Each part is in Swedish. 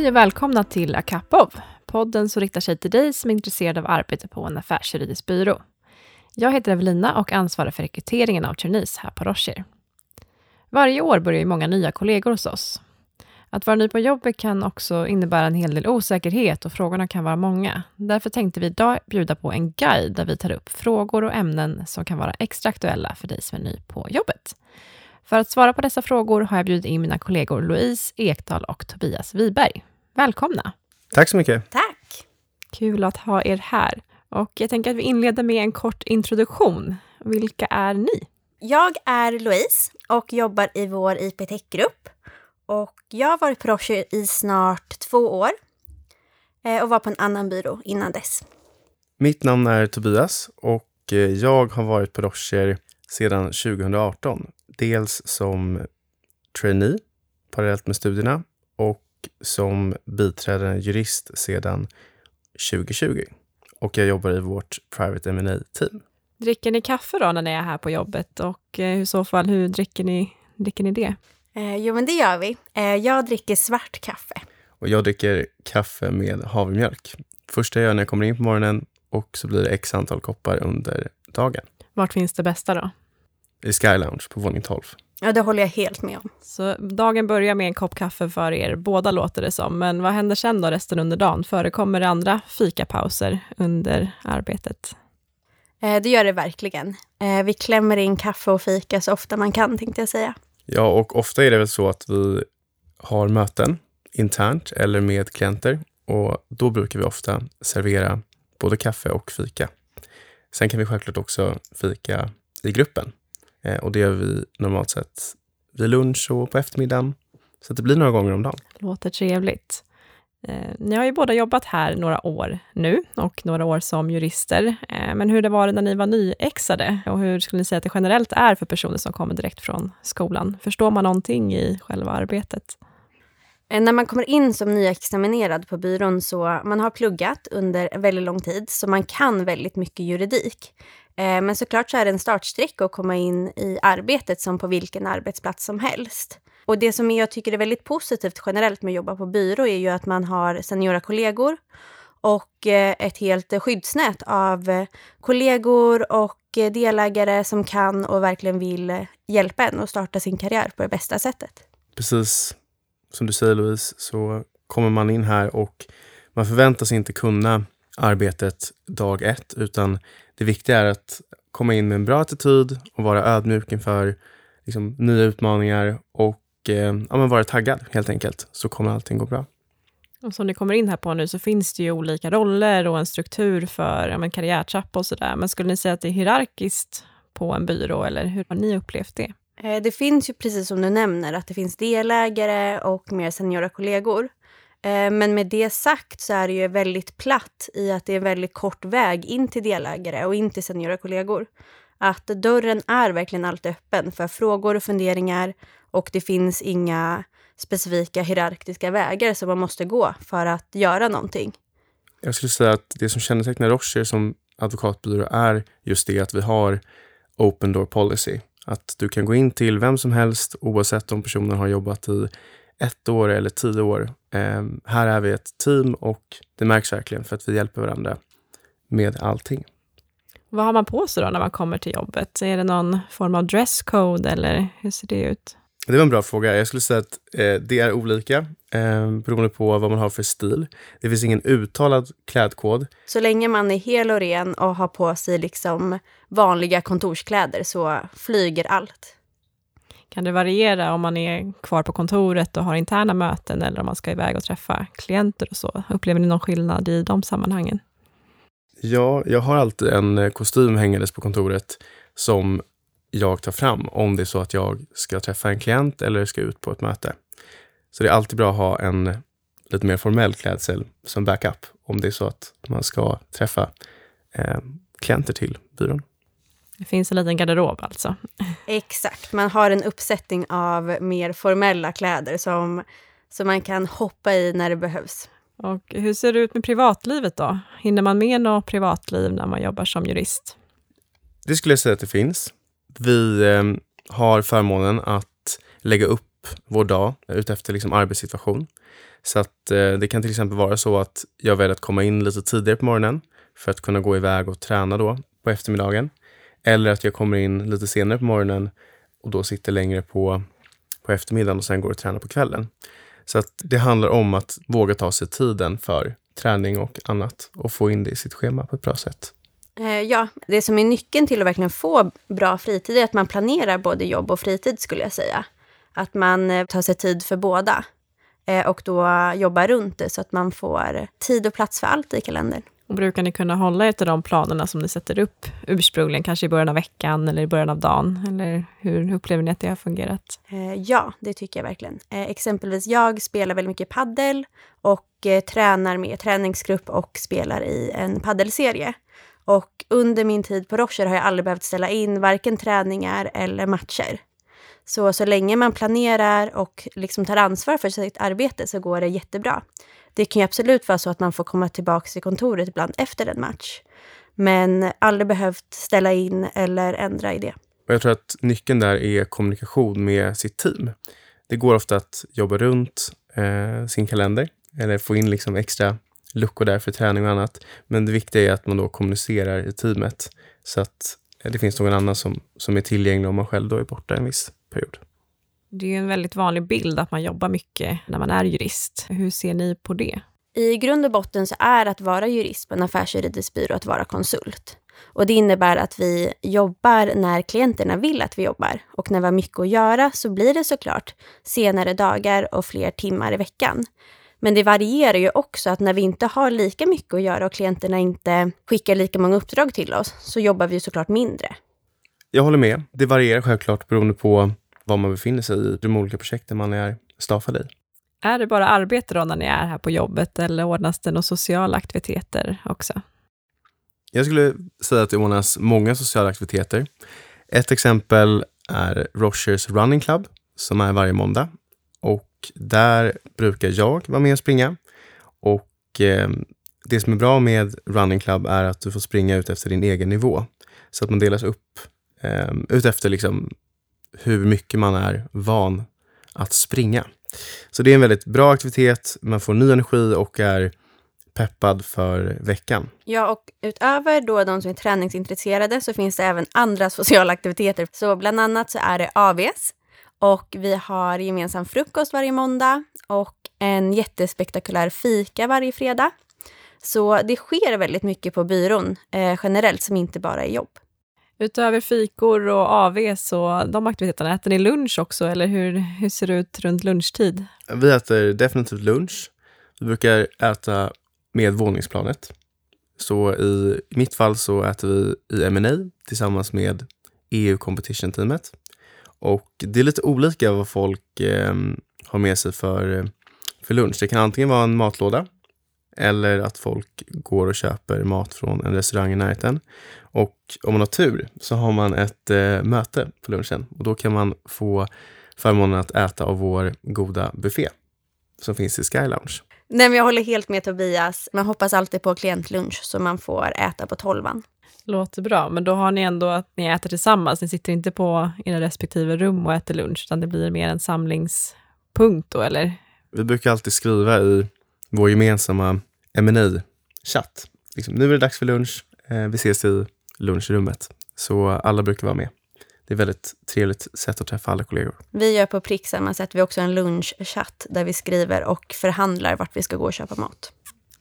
Hej och välkomna till Akapov, podden som riktar sig till dig som är intresserad av arbete på en affärsjuridisk byrå. Jag heter Evelina och ansvarar för rekryteringen av trainees här på Rocher. Varje år börjar ju många nya kollegor hos oss. Att vara ny på jobbet kan också innebära en hel del osäkerhet och frågorna kan vara många. Därför tänkte vi idag bjuda på en guide där vi tar upp frågor och ämnen som kan vara extra aktuella för dig som är ny på jobbet. För att svara på dessa frågor har jag bjudit in mina kollegor Louise Ekdahl och Tobias Wiberg. Välkomna! Tack så mycket! Tack! Kul att ha er här. Och jag tänker att vi inleder med en kort introduktion. Vilka är ni? Jag är Louise och jobbar i vår IP-tech-grupp. Och jag har varit på Rocher i snart två år eh, och var på en annan byrå innan dess. Mitt namn är Tobias och eh, jag har varit på Rocher sedan 2018. Dels som trainee parallellt med studierna och som biträdande jurist sedan 2020. Och jag jobbar i vårt Private ma team Dricker ni kaffe då när ni är här på jobbet och eh, i så fall hur dricker ni, dricker ni det? Eh, jo, men det gör vi. Eh, jag dricker svart kaffe. Och jag dricker kaffe med havremjölk. Första jag gör när jag kommer in på morgonen och så blir det x antal koppar under dagen. Vart finns det bästa då? I Sky Lounge på våning 12. Ja, det håller jag helt med om. Så dagen börjar med en kopp kaffe för er båda låter det som. Men vad händer sen då resten under dagen? Förekommer det andra fikapauser under arbetet? Eh, det gör det verkligen. Eh, vi klämmer in kaffe och fika så ofta man kan, tänkte jag säga. Ja, och ofta är det väl så att vi har möten internt eller med klienter och då brukar vi ofta servera både kaffe och fika. Sen kan vi självklart också fika i gruppen och det gör vi normalt sett vid lunch och på eftermiddagen. Så det blir några gånger om dagen. Låter trevligt. Eh, ni har ju båda jobbat här några år nu och några år som jurister. Eh, men hur det var när ni var nyexade och hur skulle ni säga att det generellt är för personer som kommer direkt från skolan? Förstår man någonting i själva arbetet? Eh, när man kommer in som nyexaminerad på byrån så man har pluggat under väldigt lång tid så man kan väldigt mycket juridik. Eh, men såklart så är det en startsträcka att komma in i arbetet som på vilken arbetsplats som helst. Och det som jag tycker är väldigt positivt generellt med att jobba på byrå är ju att man har seniora kollegor och eh, ett helt skyddsnät av eh, kollegor och delägare som kan och verkligen vill hjälpa en att starta sin karriär på det bästa sättet. Precis som du säger Louise, så kommer man in här och man förväntas inte kunna arbetet dag ett, utan det viktiga är att komma in med en bra attityd och vara ödmjuk inför liksom, nya utmaningar och eh, ja, men vara taggad helt enkelt, så kommer allting gå bra. Och som ni kommer in här på nu så finns det ju olika roller och en struktur för ja, men karriärtrappa och sådär. Men skulle ni säga att det är hierarkiskt på en byrå eller hur har ni upplevt det? Eh, det finns ju precis som du nämner att det finns delägare och mer seniora kollegor. Eh, men med det sagt så är det ju väldigt platt i att det är en väldigt kort väg in till delägare och in till seniora kollegor. Att dörren är verkligen alltid öppen för frågor och funderingar och det finns inga specifika hierarkiska vägar som man måste gå för att göra någonting. Jag skulle säga att det som kännetecknar Rocher som advokatbyrå är just det att vi har open door policy. Att du kan gå in till vem som helst oavsett om personen har jobbat i ett år eller tio år. Eh, här är vi ett team och det märks verkligen för att vi hjälper varandra med allting. Vad har man på sig då när man kommer till jobbet? Är det någon form av dresscode eller hur ser det ut? Det var en bra fråga. Jag skulle säga att eh, det är olika eh, beroende på vad man har för stil. Det finns ingen uttalad klädkod. Så länge man är hel och ren och har på sig liksom vanliga kontorskläder så flyger allt. Kan det variera om man är kvar på kontoret och har interna möten eller om man ska iväg och träffa klienter och så? Upplever ni någon skillnad i de sammanhangen? Ja, jag har alltid en eh, kostym hängandes på kontoret som jag tar fram om det är så att jag ska träffa en klient eller ska ut på ett möte. Så det är alltid bra att ha en lite mer formell klädsel som backup om det är så att man ska träffa eh, klienter till byrån. Det finns en liten garderob alltså? Exakt, man har en uppsättning av mer formella kläder som, som man kan hoppa i när det behövs. Och hur ser det ut med privatlivet då? Hinner man med något privatliv när man jobbar som jurist? Det skulle jag säga att det finns. Vi eh, har förmånen att lägga upp vår dag utefter liksom arbetssituation. Så att eh, det kan till exempel vara så att jag väljer att komma in lite tidigare på morgonen för att kunna gå iväg och träna då på eftermiddagen. Eller att jag kommer in lite senare på morgonen och då sitter längre på, på eftermiddagen och sen går och tränar på kvällen. Så att det handlar om att våga ta sig tiden för träning och annat och få in det i sitt schema på ett bra sätt. Eh, ja, det som är nyckeln till att verkligen få bra fritid är att man planerar både jobb och fritid skulle jag säga. Att man eh, tar sig tid för båda eh, och då jobbar runt det så att man får tid och plats för allt i kalendern. Och brukar ni kunna hålla er till de planerna som ni sätter upp ursprungligen, kanske i början av veckan eller i början av dagen? Eller hur upplever ni att det har fungerat? Eh, ja, det tycker jag verkligen. Eh, exempelvis jag spelar väldigt mycket paddel och eh, tränar med träningsgrupp och spelar i en paddelserie. Och under min tid på Rocher har jag aldrig behövt ställa in varken träningar eller matcher. Så så länge man planerar och liksom tar ansvar för sitt arbete så går det jättebra. Det kan ju absolut vara så att man får komma tillbaka till kontoret ibland efter en match. Men aldrig behövt ställa in eller ändra i det. jag tror att nyckeln där är kommunikation med sitt team. Det går ofta att jobba runt eh, sin kalender eller få in liksom extra luckor där för träning och annat. Men det viktiga är att man då kommunicerar i teamet så att det finns någon annan som, som är tillgänglig om man själv då är borta en viss period. Det är ju en väldigt vanlig bild att man jobbar mycket när man är jurist. Hur ser ni på det? I grund och botten så är att vara jurist på en affärsjuridisk byrå att vara konsult. Och det innebär att vi jobbar när klienterna vill att vi jobbar. Och när vi har mycket att göra så blir det såklart senare dagar och fler timmar i veckan. Men det varierar ju också att när vi inte har lika mycket att göra och klienterna inte skickar lika många uppdrag till oss så jobbar vi såklart mindre. Jag håller med. Det varierar självklart beroende på var man befinner sig i de olika projekten man är staffad i. Är det bara arbete då när ni är här på jobbet eller ordnas det några sociala aktiviteter också? Jag skulle säga att det ordnas många sociala aktiviteter. Ett exempel är Rochers Running Club som är varje måndag. Och där brukar jag vara med och springa. Och eh, det som är bra med Running Club är att du får springa ut efter din egen nivå. Så att man delas upp eh, ut efter liksom hur mycket man är van att springa. Så det är en väldigt bra aktivitet. Man får ny energi och är peppad för veckan. Ja, och utöver då de som är träningsintresserade så finns det även andra sociala aktiviteter. Så bland annat så är det AVs, och vi har gemensam frukost varje måndag och en jättespektakulär fika varje fredag. Så det sker väldigt mycket på byrån eh, generellt som inte bara är jobb. Utöver fikor och AV, så de aktiviteterna, äter ni lunch också eller hur, hur ser det ut runt lunchtid? Vi äter definitivt lunch. Vi brukar äta med våningsplanet. Så i mitt fall så äter vi i M&A tillsammans med EU Competition Teamet. Och det är lite olika vad folk eh, har med sig för, för lunch. Det kan antingen vara en matlåda eller att folk går och köper mat från en restaurang i närheten. Och om man har tur så har man ett eh, möte på lunchen och då kan man få förmånen att äta av vår goda buffé som finns i Sky Lounge. Nej, men jag håller helt med Tobias. Man hoppas alltid på klientlunch så man får äta på tolvan. Låter bra, men då har ni ändå att ni äter tillsammans. Ni sitter inte på era respektive rum och äter lunch, utan det blir mer en samlingspunkt då, eller? Vi brukar alltid skriva i vår gemensamma mni chatt Liksom, nu är det dags för lunch. Eh, vi ses i lunchrummet. Så alla brukar vara med. Det är ett väldigt trevligt sätt att träffa alla kollegor. Vi gör på prick samma sätt. Vi har också en lunchchatt där vi skriver och förhandlar vart vi ska gå och köpa mat.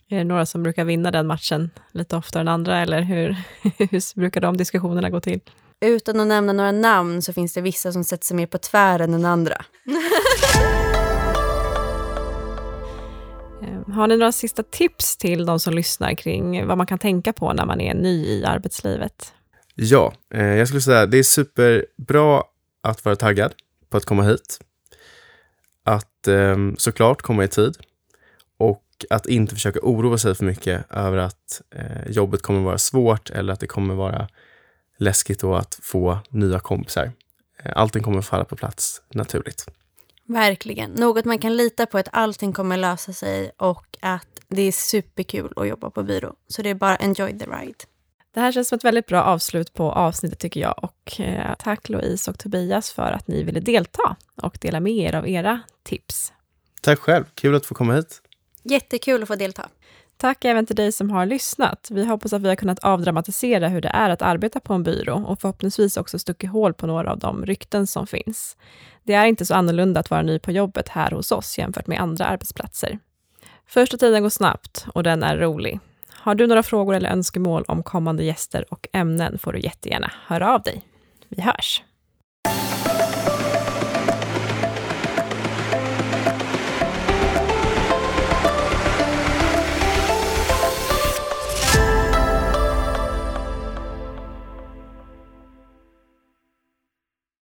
Är det några som brukar vinna den matchen lite oftare än andra, eller hur, hur brukar de diskussionerna gå till? Utan att nämna några namn så finns det vissa som sätter sig mer på tvären än andra. Ehm, har ni några sista tips till de som lyssnar kring vad man kan tänka på när man är ny i arbetslivet? Ja, eh, jag skulle säga det är superbra att vara taggad på att komma hit. Att ehm, såklart komma i tid och att inte försöka oroa sig för mycket över att eh, jobbet kommer vara svårt eller att det kommer vara läskigt då att få nya kompisar. Eh, allting kommer falla på plats naturligt. Verkligen. Något man kan lita på att allting kommer lösa sig och att det är superkul att jobba på byrå. Så det är bara enjoy the ride. Det här känns som ett väldigt bra avslut på avsnittet tycker jag. Och eh, tack Louise och Tobias för att ni ville delta och dela med er av era tips. Tack själv, kul att få komma hit. Jättekul att få delta. Tack även till dig som har lyssnat. Vi hoppas att vi har kunnat avdramatisera hur det är att arbeta på en byrå och förhoppningsvis också stuckit hål på några av de rykten som finns. Det är inte så annorlunda att vara ny på jobbet här hos oss jämfört med andra arbetsplatser. Första tiden går snabbt och den är rolig. Har du några frågor eller önskemål om kommande gäster och ämnen får du jättegärna höra av dig. Vi hörs!